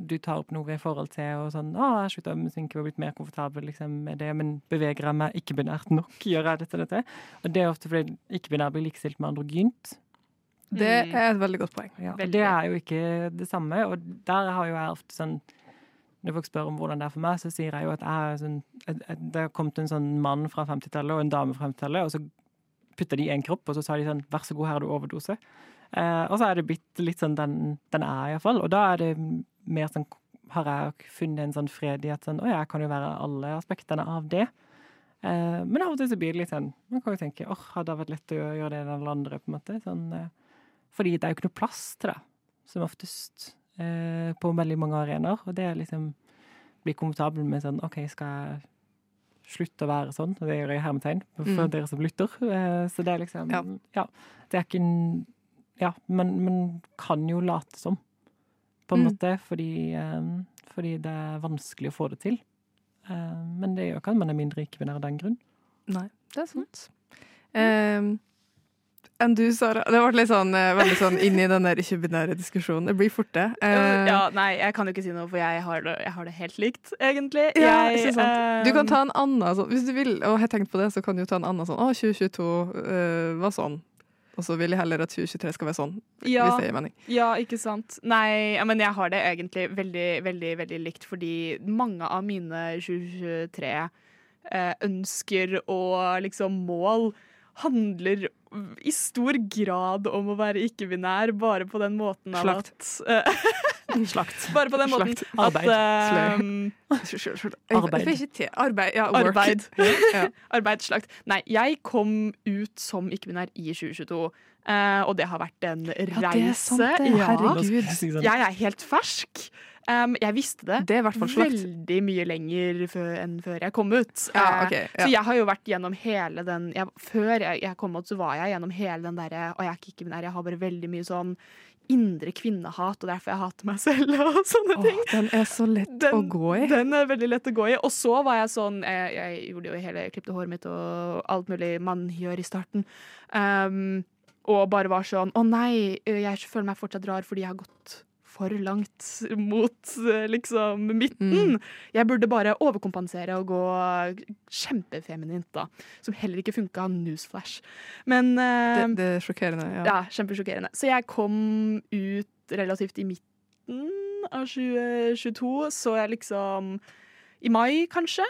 Du tar opp noe i forhold til og sånn Å, jeg slutta med sminke og blitt mer komfortabel liksom, med det, men beveger jeg meg ikke-binært nok? Gjør jeg dette og dette? Og det er ofte fordi ikke-binær blir likestilt med androgynt. Det Mm. er et veldig godt poeng. Ja, Veldig. det er jo ikke det samme, og der har jo jeg ofte sånn Når folk spør om hvordan det er for meg, så sier jeg jo at jeg sånn Det har kommet en sånn mann fra 50-tallet og en dame fra 50-tallet, og så putter de i en kropp, og så sa de sånn Vær så god, her har du overdose. Eh, og så er det blitt litt sånn den, den er, iallfall. Og da er det mer sånn Har jeg funnet en sånn fred i at sånn Å, jeg kan jo være alle aspektene av det. Eh, men av og til så blir det litt sånn Man kan jo tenke åh, hadde det vært lett å gjøre det enn alle andre, på en måte. Sånn, eh, fordi det er jo ikke noe plass til det, som oftest, eh, på veldig mange arenaer. Og det er liksom Bli komfortabel med sånn OK, skal jeg slutte å være sånn? Og det gjør jeg i hermetegn for Mm. dere som lytter. Eh, så det er liksom Ja. Ja. det er ikke en Ja, men man kan jo late som, på en Mm. måte, fordi, eh, fordi det er vanskelig å få det til. Eh, men det gjør ikke at man er mindre ikke-binær av den grunn. Nei, det er sant. Um, enn du, Sara? Det ble sånn, eh, veldig sånn inn i den der ikke-binære diskusjonen. Det blir fort det. Uh, Ja, nei, jeg kan jo ikke si noe, for jeg har det, jeg har det helt likt, egentlig. Ja, jeg, ikke sant? Du kan eh, ta en annen sånn, Hvis du vil, og har tenkt på det, så kan du ta en annen sånn Å, 2022 uh, var sånn. Og så vil jeg heller at 2023 skal være sånn, Ja. hvis det gir mening. Ja, ikke sant. Nei, ja, men jeg har det egentlig veldig, veldig, veldig likt, fordi mange av mine 2023 eh, ønsker og liksom mål handler i stor grad om å være ikke-binær, bare på den måten av Slakt. at eh, Slakt. Bare på den måten Slakt. at Arbeid. at Unnskyld, unnskyld. Jeg- Arbeid. Arbeid. Ja, work. Arbeid. Ja. Arbeid, slakt. Nei, jeg kom ut som ikke-binær i 2022, Uh, og det har vært en reise. det er sant det. Herregud. Jeg er helt fersk. Um, jeg visste det, Det er veldig mye lenger før, enn før jeg kom ut. Ja, okay, ja. Så jeg har jo vært gjennom hele den jeg, Før jeg, jeg kom ut, så var jeg gjennom hele den derre Og jeg er ikke ikke-binær, jeg har bare veldig mye sånn indre kvinnehat, og derfor jeg hater meg selv og sånne Åh, ting. den er så lett Den, å gå i. den er veldig lett å gå i. Og så var jeg sånn Jeg, jeg gjorde jo hele klippte håret mitt og alt mulig man gjør i starten. Um, og bare var sånn Å nei, jeg føler meg fortsatt rar fordi jeg har gått for langt mot eh, liksom midten. Mm. Jeg burde bare overkompensere og gå kjempefeminint, da. Som heller ikke funka. Newsflash. Men uh, Det, det er sjokkerende. Ja. ja, kjempesjokkerende. Så jeg kom ut relativt i midten av 2022, så jeg liksom I mai, kanskje.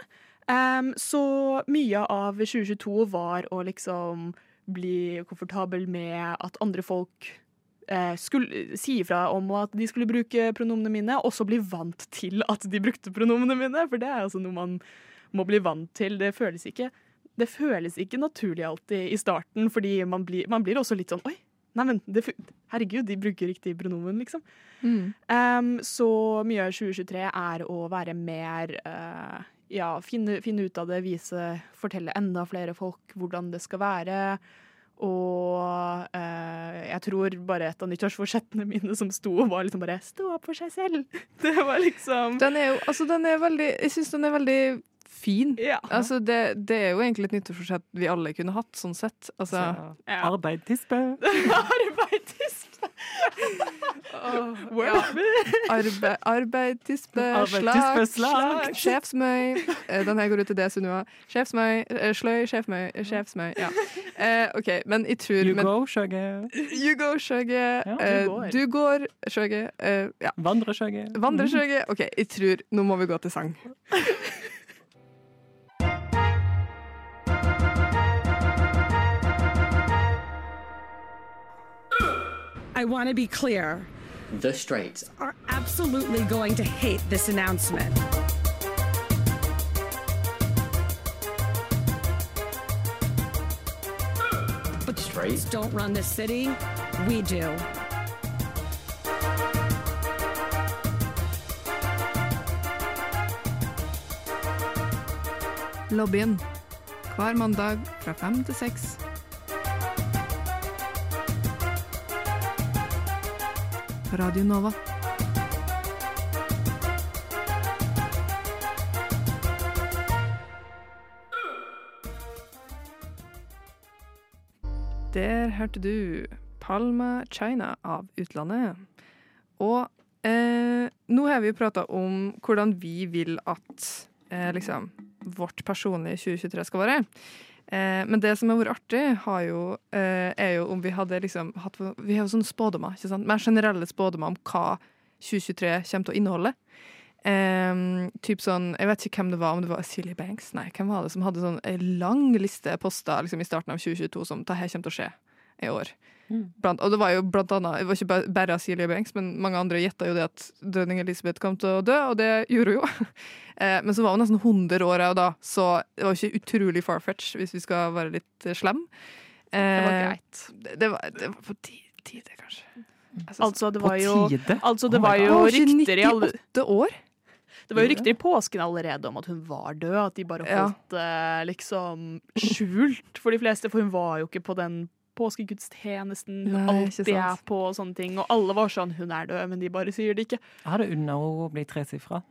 Um, så mye av 2022 var å liksom bli komfortabel med at andre folk skulle si ifra om at de skulle bruke pronomene mine, og så bli vant til at de brukte pronomene mine. For det er altså noe man må bli vant til. Det føles ikke, det føles ikke naturlig alltid i starten, fordi man blir, man blir også litt sånn Oi, neimen, herregud, de bruker riktig pronomen, liksom. Mm. Um, så mye av 2023 er å være mer uh, Ja, finne, finne ut av det, vise, fortelle enda flere folk hvordan det skal være. Og eh, jeg tror bare et av nyttårsforsettene mine som sto, var liksom bare 'stå opp for seg selv'. Det var liksom Den er jo altså, den er veldig Jeg syns den er veldig fin. Ja. Altså, det, det er jo egentlig et nyttårsforsett vi alle kunne hatt, sånn sett. Altså, Så, Ja. arbeid, tispe. ja. Arbe, arbeid, tispe, Arbeid, slag, slag. sjefsmøy. Eh, Den her går ut til det, Sunniva. Sjefsmøy, eh, sløy, sjefmøy, eh, sjefsmøy. Ja. Eh, OK, men jeg tror You men, go, Sjøge. You go, Sjøge. Ja, du går. Du går, Skjøge. Eh, ja. Vandre, Sjøge. Vandre, Sjøge. OK, jeg tror Nå må vi gå til sang. I want to be clear. The Straits Are absolutely going to hate this announcement. But the Straits don't run this city. We do. Lobbyen. Hver mandag fra fem til seks. På Radio Nova. Der hørte du Palma China av utlandet. Og eh, nå har vi jo prata om hvordan vi vil at eh, liksom, vårt personlige 2023 skal være. Eh, men det som har vært artig, jo, eh, er jo om vi hadde liksom hatt Vi har jo sånne spådommer, ikke sant? mer generelle spådommer om hva 2023 kommer til å inneholde. Um, typ sånn, Jeg vet ikke hvem det var, om det var Silje Banks. Nei, hvem var det som hadde sånn en lang liste poster liksom, i starten av 2022 som det her kommer til å skje i år. Blant, og det var jo blant annet, det var ikke bare- Silje Banks, men mange andre gjetta jo det at dronning Elisabeth kom til å dø, og det gjorde hun jo. Eh, men så var hun nesten 100 år da, så det var ikke utrolig far-fetch, hvis vi skal være litt eh, slem. Det var Eh, greit. Det, det, var, det var på tide, kanskje. Jeg Altså, det var jo, altså, det Oh var jo rykter i alle 98 år? Det var jo rykter i påsken allerede om at hun var død, at de bare Ja. holdt det liksom skjult for de fleste, for hun var jo ikke på den påskegudstjenesten hun Nei, alltid er på og sånne ting, og alle var sånn 'hun er død', men de bare sier det ikke. Jeg hadde unna henne å bli tresifra,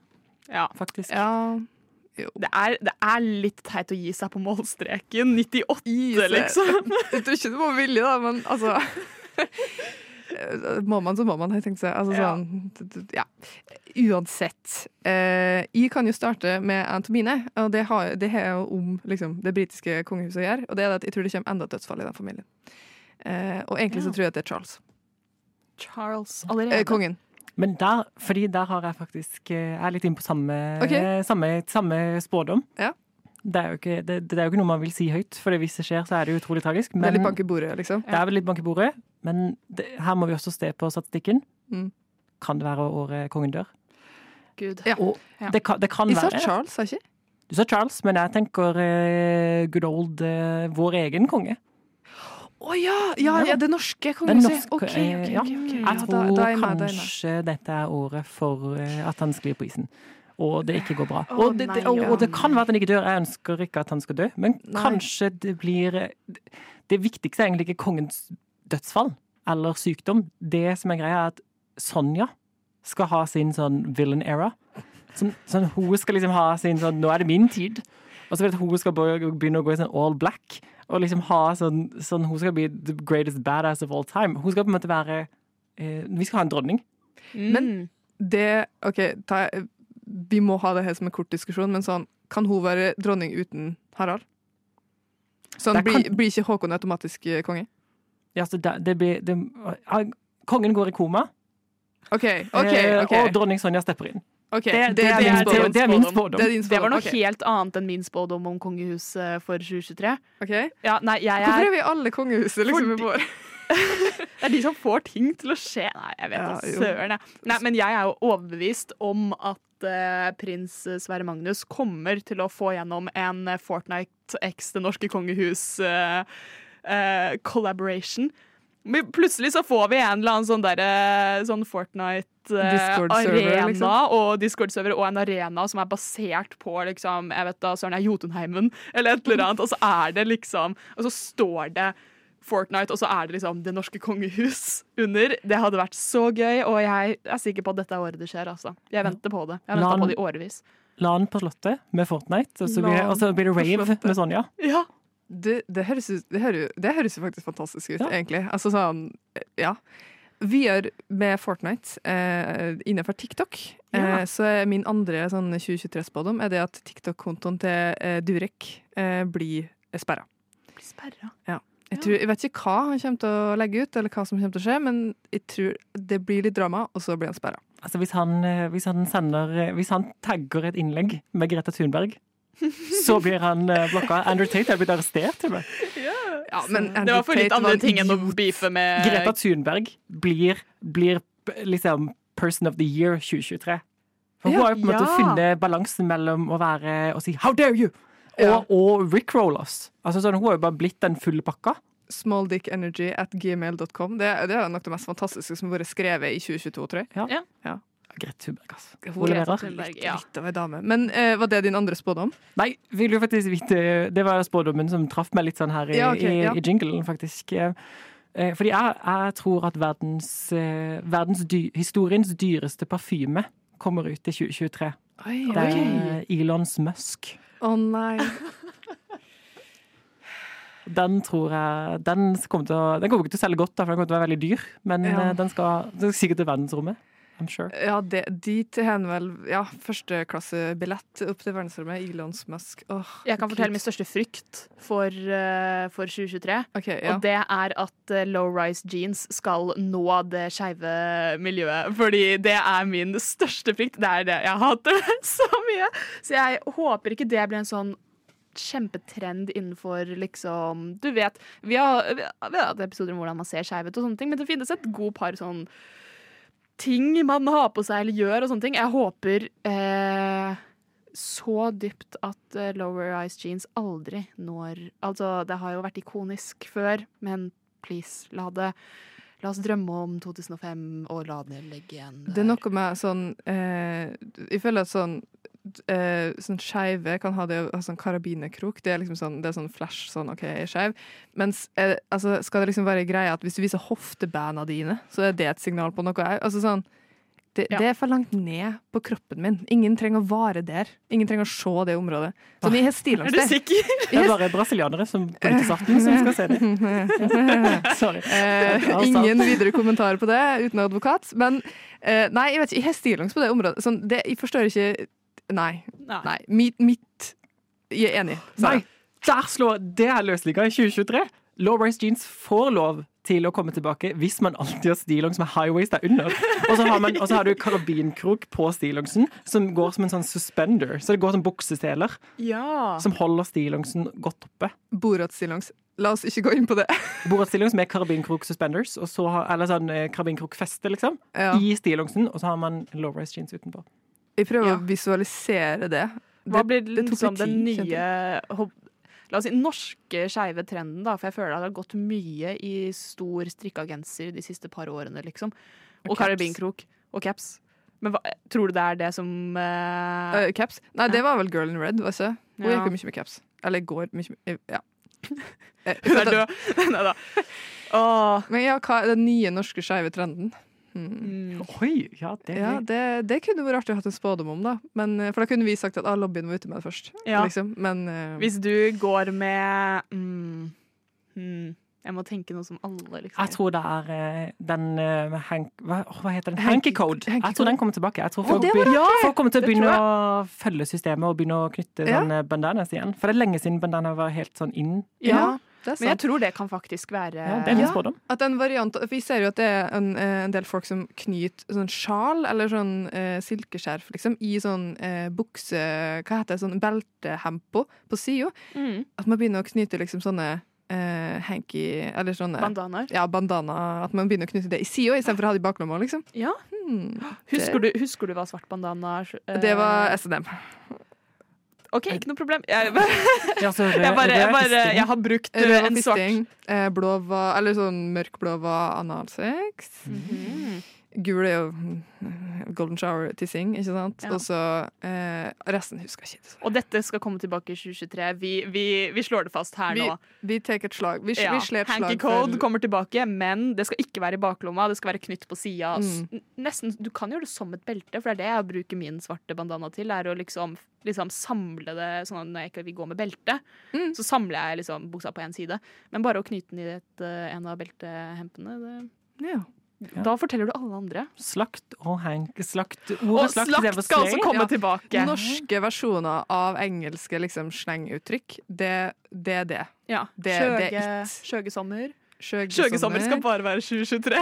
Ja. faktisk. Ja. Det er, det er litt teit å gi seg på målstreken. 98, liksom. Jeg tror ikke det var vilje, da, men altså Må man, så må man, har jeg tenkt seg. Altså, Ja. sånn, ja. Uansett. Eh, jeg kan jo starte med Antomine, og det har, det har jo om liksom, det britiske kongehuset å gjøre. Og det er at jeg tror det kommer enda et dødsfall i den familien. Eh, og egentlig så tror jeg at det er Charles. Charles Eh, kongen. Men der, fordi der har jeg faktisk eh, Jeg er litt inne på samme, okay. samme, samme spådom. Ja. Det er, jo ikke, det, det er jo ikke noe man vil si høyt, for hvis det skjer, så er det utrolig tragisk. Det er litt bank i bordet, liksom. det er vel litt bank i bordet, men det, her må vi også se på statistikken. Mm. Kan det være året kongen dør? Gud. Ja. Og Ja. det kan, det kan Jeg sa Charles, sa ikke? Du sa Charles, men jeg tenker uh, good old uh, vår egen konge. Å oh, ja! Ja. Ja, det norske kongehuset. OK, OK. eh, ja. okay, okay. Jeg Ja, tror da- da er jeg er med. kanskje dette er året for at han sklir på isen. Og det ikke går bra. Oh, og, det, det, og, og det kan være at han ikke dør. Jeg ønsker ikke at han skal dø, men Nei. kanskje det blir Det viktigste er egentlig ikke kongens dødsfall eller sykdom. Det som er greia, er at Sonja skal ha sin sånn villain era. Sånn, sånn, hun skal liksom ha sin sånn Nå er det min tid. Og så vil jeg hun skal begynne å gå i sånn all black. Og liksom ha sånn, sånn Hun skal bli the greatest badass of all time. Hun skal på en måte være eh, Vi skal ha en dronning. Mm. Men det OK, ta, vi må ha det her som en kort diskusjon, men sånn Kan hun være dronning uten Harald? Sånn, kan... blir, blir ikke Håkon automatisk eh, konge? Ja, så det, det blir det, ah, Kongen går i koma, OK, OK. eh, ok, og dronning Sonja stepper inn. Okay. Det, Det, det, er er, min, det, er min spådom. Det var noe okay. helt annet enn min spådom om kongehuset for 2023. Ok. Ja, nei, jeg Hvorfor er vi alle kongehuset liksom i Fordi- vår? Det er de som får ting til å skje. Nei, jeg vet da ja, søren. Nei, men jeg er jo overbevist om at uh, prins Sverre Magnus kommer til å få gjennom en Fortnite x Det norske kongehus eh, eh, collaboration. Men plutselig så får vi en eller annen sånn der, sånn Fortnite-arena liksom. og Discord-server og en arena som er basert på liksom, jeg vet da, Søren er Jotunheimen eller et eller annet, og så er det liksom Og så står det Fortnite, og så er det liksom Det norske kongehus under. Det hadde vært så gøy, og jeg er sikker på at dette er året det skjer. altså. Jeg venter på det. Jeg den- på det i årevis. LAN på Slottet med Fortnite, og så blir det rave med Sonja. Ja. Det, det, høres, ut- det, høres, det høres jo faktisk fantastisk ut, Ja. egentlig. Altså sånn, ja. Vi gjør med Fortnite eh, innenfor TikTok. Ja. Eh, så min andre sånn 2023-spådom er det at TikTok-kontoen til eh, Durek eh, blir sperra. Blir sperra. Jeg, tror, jeg vet ikke hva han kommer til å legge ut, eller hva som kommer til å skje, men jeg tror det blir litt drama, og så blir han sperra. Altså hvis han, eh, hvis han sender eh, Hvis han tagger et innlegg med Greta Thunberg, så blir han eh, blokka. Andrew Tate er blitt arrestert, til og med. Ja, men Det var for litt Tate andre ting enn å beefe med Greta Thunberg blir, blir liksom Person of the Year 2023. For hun Ja, har jo på en måte ja. funnet balansen mellom å være og si 'how dare you' og, Ja. og rickroll oss. Altså sånn, Hun har jo bare blitt den fulle pakka. Smalldickenergy at gmail.com. Det, det er nok det mest fantastiske som har vært skrevet i 2022, tror jeg. Greta Thunberg, altså. Hun leverer. Litt, ja. litt av ei dame. Men uh, var det din andre spådom? Nei, vil jo faktisk vite Det var spådommen som traff meg litt sånn her i, Ja, okay, ja. i jinglen, faktisk. Eh, eh, Fordi jeg, jeg tror at verdens, verdens dy, historiens dyreste parfyme kommer ut i 2023. Oi, Det er Elons Musk. Å nei. Den tror jeg Den kommer, til å, den kommer ikke til å selge godt, da, for den kommer til å være veldig dyr. Men Ja. den, skal, den skal sikkert til verdensrommet. I'm sure. Ja, det, dit har han vel ja, førsteklassebillett opp til verdensrommet. Elons Musk. Oh, Jeg kan fortelle min største frykt for, uh, for 2023. Okay, ja. Og det er at uh, low-rise jeans skal nå det skeive miljøet. Fordi det er min største frykt. Det er det jeg hater så mye. Så jeg håper ikke det blir en sånn kjempetrend innenfor liksom Du vet, vi har, vi har vi har hatt episoder om hvordan man ser skeiv ut og sånne ting, men det finnes et god par sånn ting man har på seg eller gjør og sånne ting. Jeg håper eh, så dypt at eh, lower eyes jeans aldri når Altså, det har jo vært ikonisk før, men please, la det La oss drømme om 2005, og la det ligge igjen. der. Det er noe med sånn eh, Jeg føler at sånn eh, Sånn skeive kan ha det å ha sånn karabinerkrok. Det er liksom sånn, det er sånn flash, sånn OK, jeg er skeiv. Mens eh, altså, skal det liksom være greia at hvis du viser hoftebanda dine, så er det et signal på noe òg. Altså sånn det, Ja. det er for langt ned på kroppen min. Ingen trenger å vare der. Ingen trenger å se det området. Sånn, jeg har Er du der. sikker? Det er bare brasilianere som på nyttårsaften som skal se det. Sorry. Eh, ingen videre kommentar på det uten advokat. Men eh, nei, jeg vet ikke, jeg har stillongs på det området. Sånn, det, jeg forstår ikke Nei. nei. Mitt, mitt Jeg er enig. Sara. Nei, der slår Det er løsliga i 2023. Low-race jeans får lov til å komme tilbake hvis man alltid har stillongs med high waist der under. Og så har, man, og så har du karabinkrok på stillongsen som går som en sånn suspender. Så det går som bukseseler Ja. som holder stillongsen godt oppe. Borat-stillongs. La oss ikke gå inn på det. Borat-stillongs med karabinkrok suspenders, så har, eller sånn eh, karabinkrokfeste, liksom, Ja. i stillongsen, og så har man low-race jeans utenpå. Jeg prøver Ja. å visualisere det. Hva blir det liksom den nye La oss si norske skeive trenden, da, for jeg føler at det har gått mye i stor strikka genser de siste par årene, liksom. Og, Og karabinkrok. Og caps. Men hva, tror du det er det som uh... Uh, caps? Nei, det var vel Girl in Red, det? Hun Ja. gikk jo mye med caps. Eller går mye med Ja. Hun er død. Nei da. Men ja, hva er den nye norske skeive trenden? Mm. Oi, ja, det Ja, det, det kunne vært artig å ha en spådom om, da. Men, eh, for da kunne vi sagt at ah, lobbyen var ute med det først. Ja. Liksom. Men uh, Hvis du går med mm, mm, Jeg må tenke noe som alle, liksom. Jeg tror det er eh, den uh, hank, hva, hva heter den? Hanky- Hanky code. hanky Jeg tror den kommer tilbake. Jeg tror folk, oh, be- folk kommer til å begynne å følge systemet og begynne å knytte Ja. sånne bandanas igjen. For det er lenge siden bandana var helt sånn inn. ja, Men jeg tror det kan faktisk være Ja, det er Ja. spådom. At en variant, Vi ser jo at det er en, eh, en del folk som knyter sånn sjal eller sånn eh, silkeskjerf liksom, i sånn eh, bukse... Hva heter det? Sånn beltehempo på sida. mm. At man begynner å knyte liksom sånne Uh, hanky Eller sånn eh, Bandanaer. Ja, bandana. At man begynner å knytte det i sida istedenfor å ha det i baklomma, liksom. Ja. Hmm, Husker du, husker du hva svart bandana eh, Det var SNM. OK, ikke noe problem. Jeg, bare, Ja, så jeg, bare, jeg, bare, jeg har brukt eh, Rød en svart fisting. Eh, blå var Eller sånn mørkblå var analsex. Mhm. Gul er jo golden shower-tissing, ikke sant? Ja. Og så eh, Resten husker jeg ikke. Og dette skal komme tilbake i 2023. Vi, vi, vi slår det fast her Vi, nå. vi tar et slag. Vi, Ja, vi slår et Hanky slag code for kommer tilbake, men det skal ikke være i baklomma. Det skal være knytt på sida. Mm. Nesten, Du kan gjøre det som et belte, for det er det jeg bruker min svarte bandana til. Er å liksom, liksom samle det sånn at når jeg ikke vil gå med belte, Mm. så samler jeg liksom buksa på én side. Men bare å knyte den i et, eh, en av beltehempene, det, ja. Da forteller du alle andre. Slakt og hank Slakt Og ordet slakt, slakt skal også komme Ja. tilbake. Norske versjoner av engelske liksom, slenguttrykk, det, det er det. Ja. Det- Sjøge, det er it. skjøgesommer. Skjøgesommer. Skjøgesommer skal bare være 2023.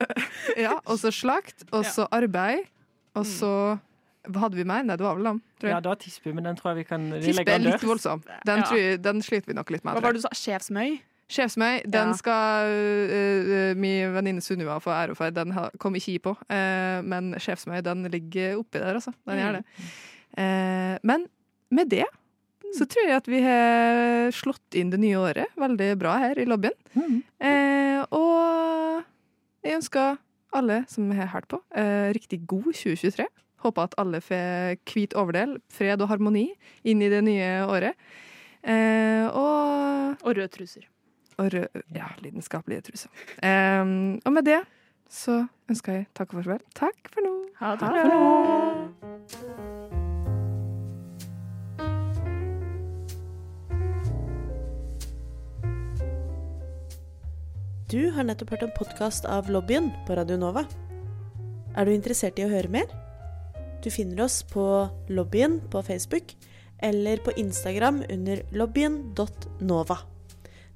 Ja, og så slakt, og så arbeid, og så Hva hadde vi mer? Nei, det var vel dem. Ja, det var tispe, men den tror jeg vi kan vi Tispe er litt voldsom. Den, Ja. tror jeg, den sliter vi nok litt med. Hva var det du sa? Sjefsmøy? Sjefsmøy, den Ja. skal uh, min venninne Sunniva få ære for. Den kom ikke jeg på. uh, men sjefsmøy, den ligger oppi der, altså. Den gjør det. Uh, men med det så tror jeg at vi har slått inn det nye året veldig bra her i lobbyen. Eh, og jeg ønsker alle som har hørt på, riktig god 2023. Håper at alle får hvit overdel, fred og harmoni inn i det nye året. Eh, og Og røde truser. Og rød, ja, lidenskapelige truser. Um, og med det så ønsker jeg takk og farvel. Takk for nå. Ha det Ha bra. det bra. Du har nettopp hørt en podkast av Lobbyen på Radio Nova. Er du interessert i å høre mer? Du finner oss på Lobbyen på Facebook eller på Instagram under lobbyen.nova.